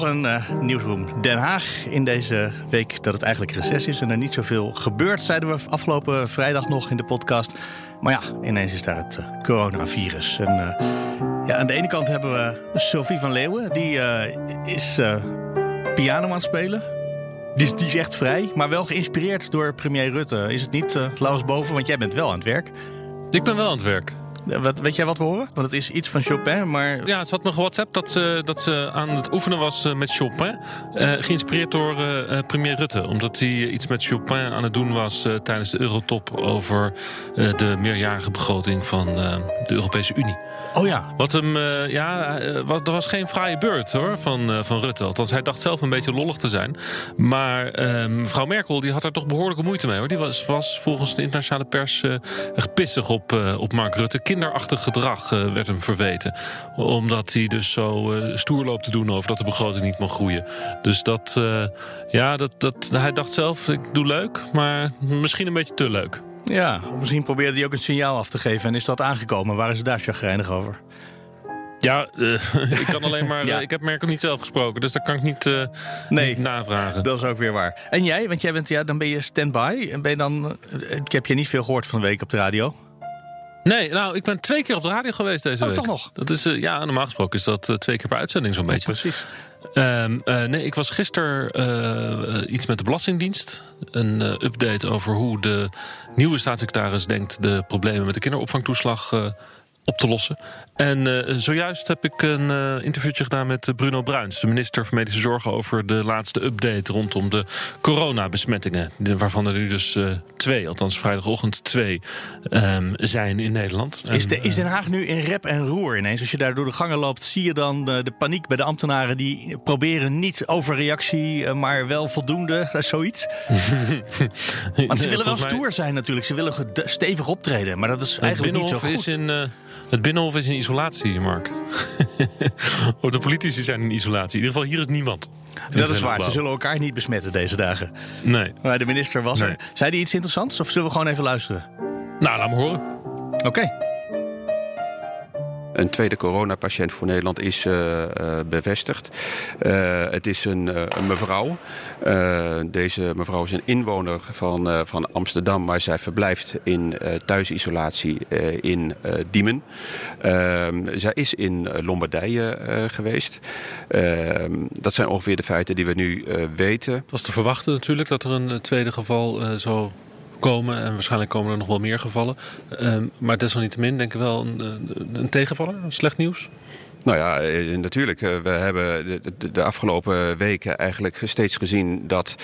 Nog een uh, nieuwsroom Den Haag in deze week dat het eigenlijk reces is en er niet zoveel gebeurt, zeiden we afgelopen vrijdag nog in de podcast. Maar ja, ineens is daar het uh, coronavirus. En uh, ja, aan de ene kant hebben we Sophie van Leeuwen, die is piano aan het spelen. Die, die, is echt vrij, maar wel geïnspireerd door premier Rutte. Is het niet, Laurens Boven, want jij bent wel aan het werk? Ik ben wel aan het werk. Wat, weet jij wat we horen? Want het is iets van Chopin, maar... Ja, ze had me WhatsApp dat ze, dat ze aan het oefenen was eh, met Chopin. Uh, geïnspireerd door uh, premier Rutte. Omdat hij iets met Chopin aan het doen was tijdens de Eurotop... over de meerjarige begroting van de Europese Unie. Oh ja. Wat hem, ja, wat, er was geen fraaie beurt hoor, van, van Rutte. Althans, hij dacht zelf een beetje lollig te zijn. Maar mevrouw Merkel die had er toch behoorlijke moeite mee hoor. Die was, was volgens de internationale pers echt pissig op, op Mark Rutte kinderachtig gedrag uh, werd hem verweten. Omdat hij dus zo uh, stoer loopt te doen over dat de begroting niet mag groeien. Dus dat, uh, ja, dat, dat, hij dacht zelf, ik doe leuk, maar misschien een beetje te leuk. Ja, misschien probeerde hij ook een signaal af te geven en is dat aangekomen. Waren ze daar chagrijnig over? Ja, uh, ik kan alleen maar. ja. ik heb Merkel niet zelf gesproken, dus dat kan ik niet, uh, nee, niet navragen. Dat is ook weer waar. En jij, want jij bent, ja, dan ben je stand-by. En ben je dan. Ik heb je niet veel gehoord van de week op de radio. Nee, nou, ik ben twee keer op de radio geweest deze oh, week. toch nog? Dat is, uh, ja, normaal gesproken is dat uh, twee keer per uitzending zo'n beetje. Precies. Um, uh, nee, ik was gisteren iets met de Belastingdienst. Een update over hoe de nieuwe staatssecretaris denkt... de problemen met de kinderopvangtoeslag op te lossen. En uh, zojuist heb ik een uh, interviewtje gedaan met Bruno Bruins, de minister van Medische Zorg, over de laatste update rondom de coronabesmettingen. Waarvan er nu dus uh, twee, althans vrijdagochtend twee, um, zijn in Nederland. Is, de, is Den Haag nu in rep en roer ineens? Als je daar door de gangen loopt, zie je dan de, de paniek bij de ambtenaren die proberen niet overreactie, maar wel voldoende, zoiets? Want ze willen wel stoer zijn natuurlijk. Ze willen stevig optreden, maar dat is eigenlijk niet zo goed. Is in, het Binnenhof is in isolatie, Mark. oh, de politici zijn in isolatie. In ieder geval, hier is niemand. Dat is waar. Ze zullen elkaar niet besmetten deze dagen. Nee. Maar de minister was nee. er. Zei hij iets interessants of zullen we gewoon even luisteren? Nou, laat me horen. Oké. Okay. Een tweede coronapatiënt voor Nederland is uh, uh, bevestigd. Uh, het is een, een mevrouw. deze mevrouw is een inwoner van, van Amsterdam, maar zij verblijft in thuisisolatie in Diemen. Ehm, zij is in Lombardije geweest. Ehm, dat zijn ongeveer de feiten die we nu weten. Het was te verwachten natuurlijk dat er een tweede geval zo komen. En waarschijnlijk komen er nog wel meer gevallen. Um, maar desalniettemin denk ik wel een, een tegenvaller, slecht nieuws. Nou ja, natuurlijk. We hebben de, de, afgelopen weken eigenlijk steeds gezien dat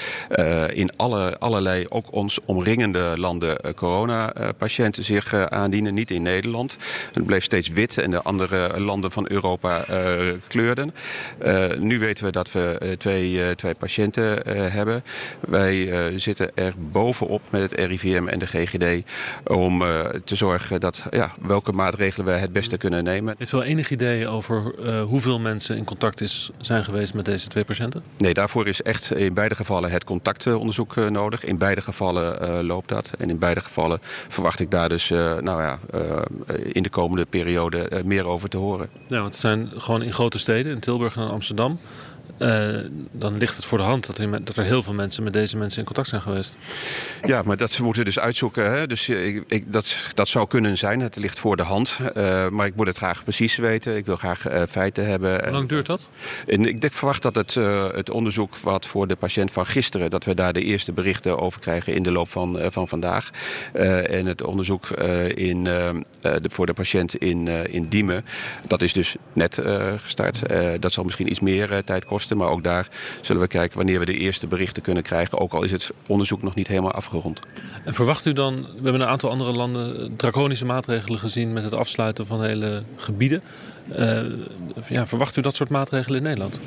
in alle, allerlei, ook ons omringende landen, uh, coronapatiënten zich aandienen. Niet in Nederland. Het bleef steeds wit en de andere landen van Europa kleurden. nu weten we dat we twee, twee patiënten hebben. Wij zitten er bovenop met het RIVM en de GGD om te zorgen dat ja, welke maatregelen we het beste kunnen nemen. Heeft wel enig idee over uh, hoeveel mensen in contact is, zijn geweest met deze twee patiënten? Nee, daarvoor is echt in beide gevallen het contactonderzoek uh, nodig. In beide gevallen uh, loopt dat. En in beide gevallen verwacht ik daar dus nou ja, in de komende periode meer over te horen. Ja, want het zijn gewoon in grote steden, in Tilburg en Amsterdam. Uh, dan ligt het voor de hand dat er, dat er, heel veel mensen met deze mensen in contact zijn geweest. Ja, maar dat moeten we dus uitzoeken. Hè? Dus ik, ik, dat, dat zou kunnen zijn. Het ligt voor de hand. Uh, maar ik moet het graag precies weten. Ik wil graag uh, feiten hebben. Hoe lang duurt dat? En ik denk, verwacht dat het, het onderzoek wat voor de patiënt van gisteren... dat we daar de eerste berichten over krijgen in de loop van, van vandaag. en het onderzoek in, de, voor de patiënt in, in Diemen... dat is dus net gestart. dat zal misschien iets meer tijd kosten Maar ook daar zullen we kijken wanneer we de eerste berichten kunnen krijgen. Ook al is het onderzoek nog niet helemaal afgerond. En verwacht u dan, we hebben een aantal andere landen draconische maatregelen gezien met het afsluiten van hele gebieden. Uh, ja, verwacht u dat soort maatregelen in Nederland?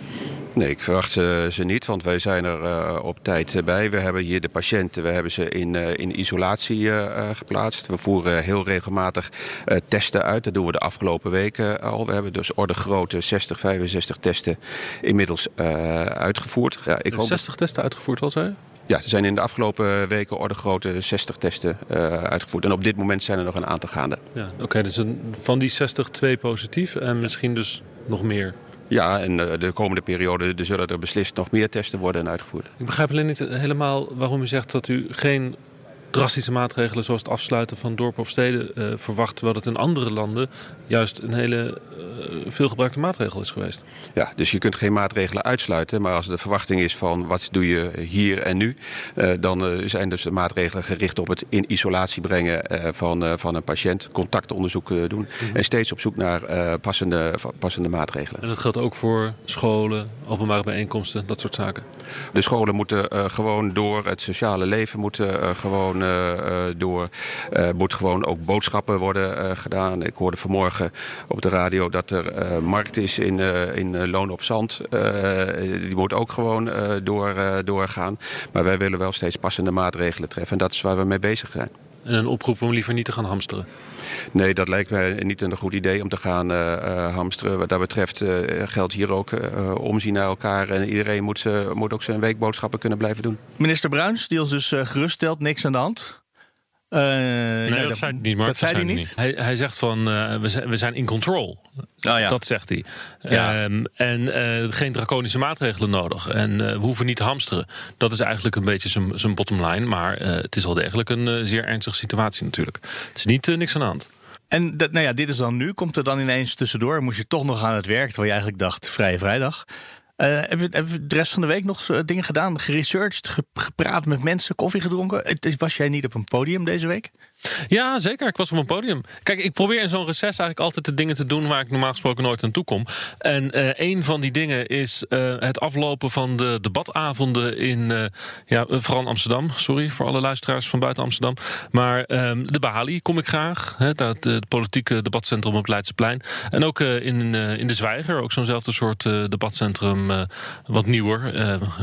Nee, ik verwacht ze, ze niet, want wij zijn er uh, op tijd bij. We hebben hier de patiënten, we hebben ze in, uh, in isolatie uh, geplaatst. We voeren heel regelmatig testen uit. Dat doen we de afgelopen weken al. We hebben dus orde grote 60, 65 testen inmiddels uitgevoerd. Ja, ik 60 hoop... testen uitgevoerd al, zei ja, er zijn in de afgelopen weken orde grote 60 testen uh, uitgevoerd. En op dit moment zijn er nog een aantal gaande. Ja, Oké, dus een, van die 60 twee positief en misschien dus nog meer? Ja, en uh, de komende periode er zullen er beslist nog meer testen worden uitgevoerd. Ik begrijp alleen niet helemaal waarom u zegt dat u geen drastische maatregelen zoals het afsluiten van dorpen of steden uh, verwacht. Terwijl het in andere landen juist een hele uh, veelgebruikte maatregel is geweest. Ja, dus je kunt geen maatregelen uitsluiten. Maar als de verwachting is van wat doe je hier en nu. Uh, dan zijn dus de maatregelen gericht op het in isolatie brengen van, van een patiënt. Contactonderzoek doen. Mm -hmm. En steeds op zoek naar passende, passende maatregelen. En dat geldt ook voor scholen, openbare bijeenkomsten, dat soort zaken? De scholen moeten gewoon door. Het sociale leven moet gewoon door. Uh, moet gewoon ook boodschappen worden gedaan. Ik hoorde vanmorgen op de radio dat er markt is in, in Loon op Zand. die moet ook gewoon door, doorgaan. Maar wij willen wel steeds passende maatregelen treffen. En dat is waar we mee bezig zijn. En een oproep om liever niet te gaan hamsteren? Nee, dat lijkt mij niet een goed idee om te gaan uh, uh, hamsteren. Wat dat betreft uh, geldt hier ook omzien naar elkaar. En iedereen moet, moet ook zijn weekboodschappen kunnen blijven doen. Minister Bruins, die ons dus geruststelt, niks aan de hand. Uh, nee, nee, dat, zei hij niet, Mark. Dat, zei hij niet? Hij, hij zegt van, uh, we, zijn, we zijn in control. Oh, ja. Dat zegt hij. Ja. Um, en uh, geen draconische maatregelen nodig. En we hoeven niet te hamsteren. Dat is eigenlijk een beetje zijn bottom line. Maar het is wel degelijk een zeer ernstige situatie natuurlijk. Het is niet niks aan de hand. En dat, nou ja, dit is dan nu. Komt er dan ineens tussendoor? Moest je toch nog aan het werk, terwijl je eigenlijk dacht, vrije vrijdag. Uh, hebben, we, de rest van de week nog uh, dingen gedaan? Geresearched, ge, gepraat met mensen, koffie gedronken? Was jij niet op een podium deze week? Ja, zeker. Ik was op een podium. Kijk, ik probeer in zo'n reces eigenlijk altijd de dingen te doen waar ik normaal gesproken nooit aan toe kom. En uh, een van die dingen is uh, het aflopen van de debatavonden in, uh, ja, vooral Amsterdam. Sorry voor alle luisteraars van buiten Amsterdam. Maar um, de Bali kom ik graag. Dat, het politieke debatcentrum op Leidseplein. En ook in, in de Zwijger, ook zo'nzelfde soort debatcentrum, wat nieuwer.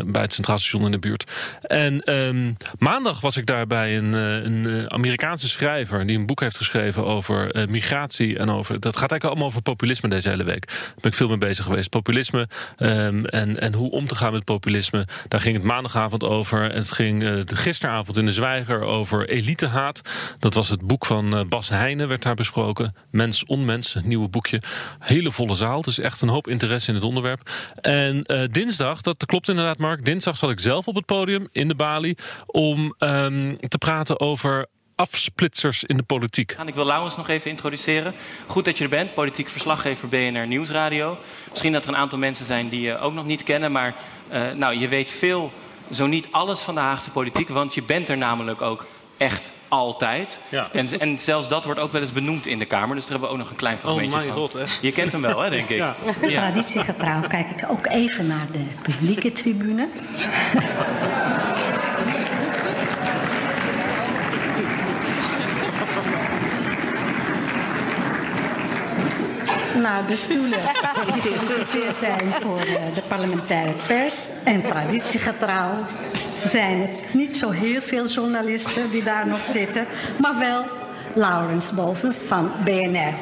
bij het Centraal Station in de buurt. En um, maandag was ik daar bij een Amerikaanse schrijver die een boek heeft geschreven over uh, migratie en over. Dat gaat eigenlijk allemaal over populisme deze hele week. Daar ben ik veel mee bezig geweest. Populisme um, en, en hoe om te gaan met populisme. Daar ging het maandagavond over. En het ging de gisteravond in de Zwijger over elitehaat. Dat was het boek van uh, Bas Heijnen, werd daar besproken. Mens, onmens, nieuwe boekje. Hele volle zaal. Dus echt een hoop interesse in het onderwerp. En dinsdag, dat klopt inderdaad, Mark. Dinsdag zat ik zelf op het podium in de Bali om um, te praten over afsplitsers in de politiek. Ik wil Laurens nog even introduceren. Goed dat je er bent, politiek verslaggever BNR Nieuwsradio. Misschien dat er een aantal mensen zijn die je ook nog niet kennen, maar uh, nou, je weet veel, zo niet alles van de Haagse politiek, want je bent er namelijk ook echt altijd. Ja. En, en, zelfs dat wordt ook wel eens benoemd in de Kamer. Dus daar hebben we ook nog een klein oh fragmentje oh my van. God, hè? Je kent hem wel, hè, denk ik. Ja. Ja. Traditiegetrouw kijk ik ook even naar de publieke tribune. naar de stoelen die gereserveerd zijn voor de parlementaire pers. En traditiegetrouw zijn het niet zo heel veel journalisten die daar nog zitten, maar wel Laurens Bovens van BNR.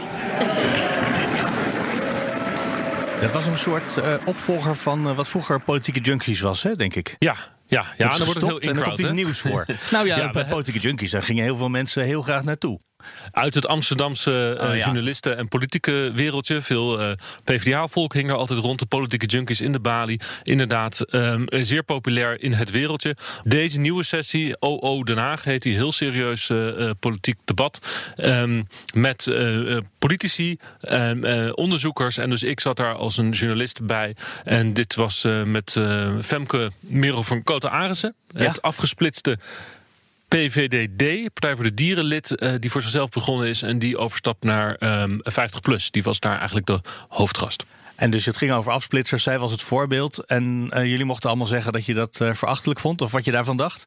Dat was een soort uh, opvolger van uh, wat vroeger politieke junkies was, hè, denk ik. Ja, ja, ja dan wordt het heel En dan komt iets nieuws voor. nou ja, ja bij politieke junkies, daar gingen heel veel mensen heel graag naartoe. Uit het Amsterdamse uh, oh, ja. journalisten- en politieke wereldje. Veel uh, PvdA-volk hing er altijd rond. De politieke junkies in de Bali. Inderdaad, um, zeer populair in het wereldje. Deze nieuwe sessie, OO Den Haag, heet die. Heel serieus uh, politiek debat. Um, met politici, um, onderzoekers. En dus ik zat daar als een journalist bij. En dit was met Femke Merel van Kota Arissen. Ja. Het afgesplitste PVDD, Partij voor de Dierenlid, uh, die voor zichzelf begonnen is en die overstapt naar um, 50 plus. Die was daar eigenlijk de hoofdgast. En dus het ging over afsplitsers. Zij was het voorbeeld. En jullie mochten allemaal zeggen dat je dat verachtelijk vond. Of wat je daarvan dacht?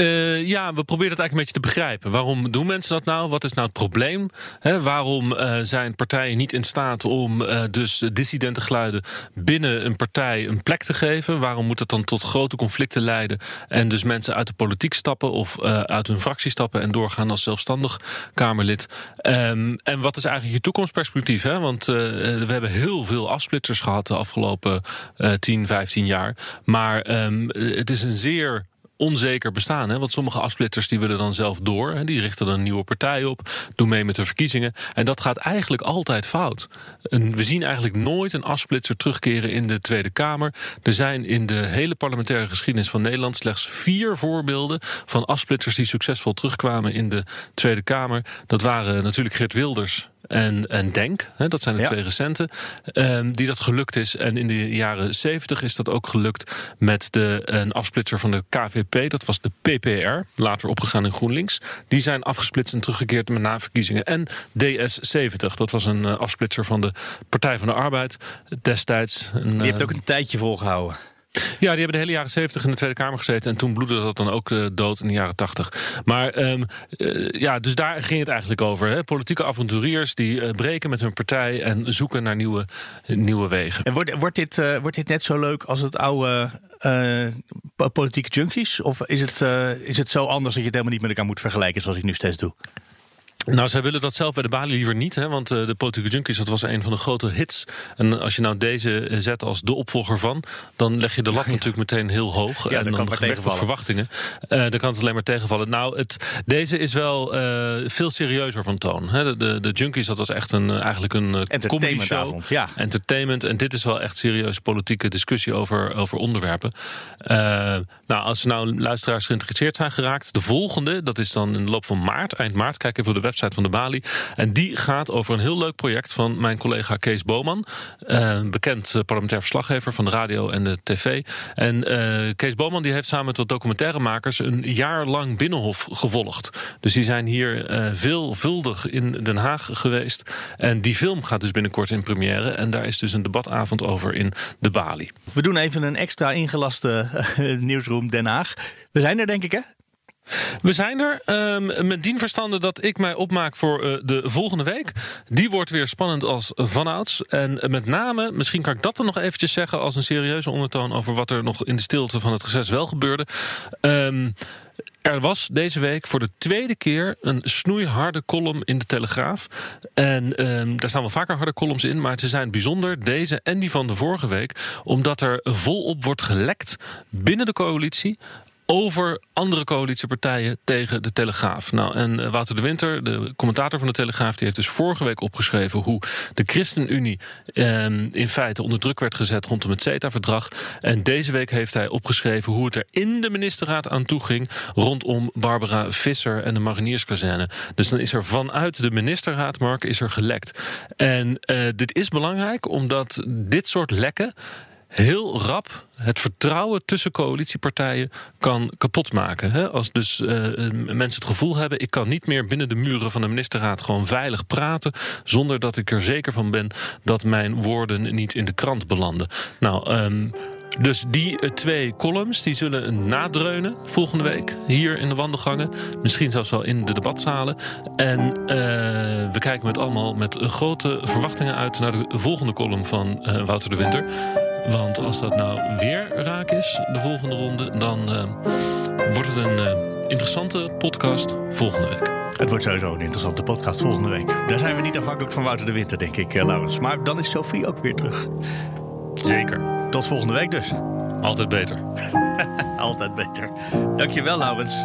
Uh, ja, we proberen het eigenlijk een beetje te begrijpen. Waarom doen mensen dat nou? Wat is nou het probleem? waarom uh, zijn partijen niet in staat om uh, dus dissidente geluiden binnen een partij een plek te geven? Waarom moet het dan tot grote conflicten leiden en dus mensen uit de politiek stappen of uit hun fractie stappen en doorgaan als zelfstandig Kamerlid? Um, en wat is eigenlijk je toekomstperspectief? Hè? Want we hebben heel veel afsplitsers gehad de afgelopen 10, 15 jaar. Maar um, het is een zeer onzeker bestaan. Hè? Want sommige afsplitters die willen dan zelf door. Hè? Die richten dan een nieuwe partij op, doen mee met de verkiezingen. En dat gaat eigenlijk altijd fout. En we zien eigenlijk nooit een afsplitser terugkeren in de Tweede Kamer. Er zijn in de hele parlementaire geschiedenis van Nederland slechts vier voorbeelden van afsplitsers die succesvol terugkwamen in de Tweede Kamer. Dat waren natuurlijk Geert Wilders en, en Denk. Hè, dat zijn de twee recente. Um, die dat gelukt is. En in de jaren 70 is dat ook gelukt met de, een afsplitser van de KVP. Dat was de PPR, later opgegaan in GroenLinks. Die zijn afgesplitst en teruggekeerd met na verkiezingen. En DS70, dat was een uh, afsplitser van de Partij van de Arbeid destijds. Een, die heeft uh, ook een tijdje volgehouden. Ja, die hebben de hele jaren 70 in de Tweede Kamer gezeten. En toen bloedde dat dan ook uh, dood in de jaren 80. Maar um, uh, ja, dus daar ging het eigenlijk over. Hè? Politieke avonturiers die uh, breken met hun partij en zoeken naar nieuwe, nieuwe wegen. En wordt, wordt, dit, wordt dit net zo leuk als het oude politieke junkies? Of is het, is het zo anders dat je het helemaal niet met elkaar moet vergelijken zoals ik nu steeds doe? Nou, zij willen dat zelf bij de balie liever niet. Hè, want uh, de Politieke Junkies, dat was een van de grote hits. En als je nou deze eh, zet als de opvolger van... dan leg je de lat natuurlijk meteen heel hoog. Ja, en dan, dan gewekt op verwachtingen. Uh, dan kan het alleen maar tegenvallen. Nou, het, deze is wel uh, veel serieuzer van toon. Hè. De, de, de, Junkies, dat was echt een, eigenlijk een comedy show. Ja. Entertainment. En dit is wel echt serieus politieke discussie over, over onderwerpen. nou, als nou luisteraars geïnteresseerd zijn geraakt... de volgende, dat is dan in de loop van maart, eind maart... kijk even op de website van de Bali. En die gaat over een heel leuk project van mijn collega Kees Boman. Uh, bekend eh, parlementair verslaggever van de radio en de tv. En uh, Kees Boman die heeft samen met wat documentairemakers een jaar lang Binnenhof gevolgd. Dus die zijn hier uh, veelvuldig in Den Haag geweest. En die film gaat dus binnenkort in première. En daar is dus een debatavond over in de Bali. We doen even een extra ingelaste nieuwsroom Den Haag. We zijn er denk ik hè? We zijn er. Um, met dien verstande dat ik mij opmaak voor uh, de volgende week. Die wordt weer spannend als vanouds. En met name, misschien kan ik dat dan nog eventjes zeggen... als een serieuze ondertoon over wat er nog in de stilte van het reces wel gebeurde. Um, er was deze week voor de tweede keer een snoeiharde column in de Telegraaf. En um, daar staan wel vaker harde columns in, maar ze zijn bijzonder, deze en die van de vorige week, omdat er volop wordt gelekt binnen de coalitie over andere coalitiepartijen tegen de Telegraaf. Nou, en eh, Wouter de Winter, de commentator van de Telegraaf, die heeft dus vorige week opgeschreven hoe de ChristenUnie eh, in feite onder druk werd gezet rondom het CETA-verdrag. En deze week heeft hij opgeschreven hoe het er in de ministerraad aan toe ging rondom Barbara Visser en de marinierskazerne. Dus dan is er vanuit de ministerraad, Mark, is er gelekt. En uh, dit is belangrijk omdat dit soort lekken heel rap het vertrouwen tussen coalitiepartijen kan kapotmaken. Als dus uh, mensen het gevoel hebben: ik kan niet meer binnen de muren van de ministerraad gewoon veilig praten. zonder dat ik er zeker van ben dat mijn woorden niet in de krant belanden. Nou, um, dus die uh, twee columns die zullen nadreunen volgende week hier in de wandelgangen. Misschien zelfs wel in de debatzalen. En we kijken met allemaal met grote verwachtingen uit naar de volgende column van Wouter de Winter. Want als dat nou weer raak is, de volgende ronde, dan uh, wordt het een uh, interessante podcast volgende week. Het wordt sowieso een interessante podcast volgende week. Daar zijn we niet afhankelijk van Wouter de Winter, denk ik, uh, Laurens. Maar dan is Sophie ook weer terug. Zeker. Tot volgende week dus. Altijd beter. Altijd beter. Dankjewel, Laurens.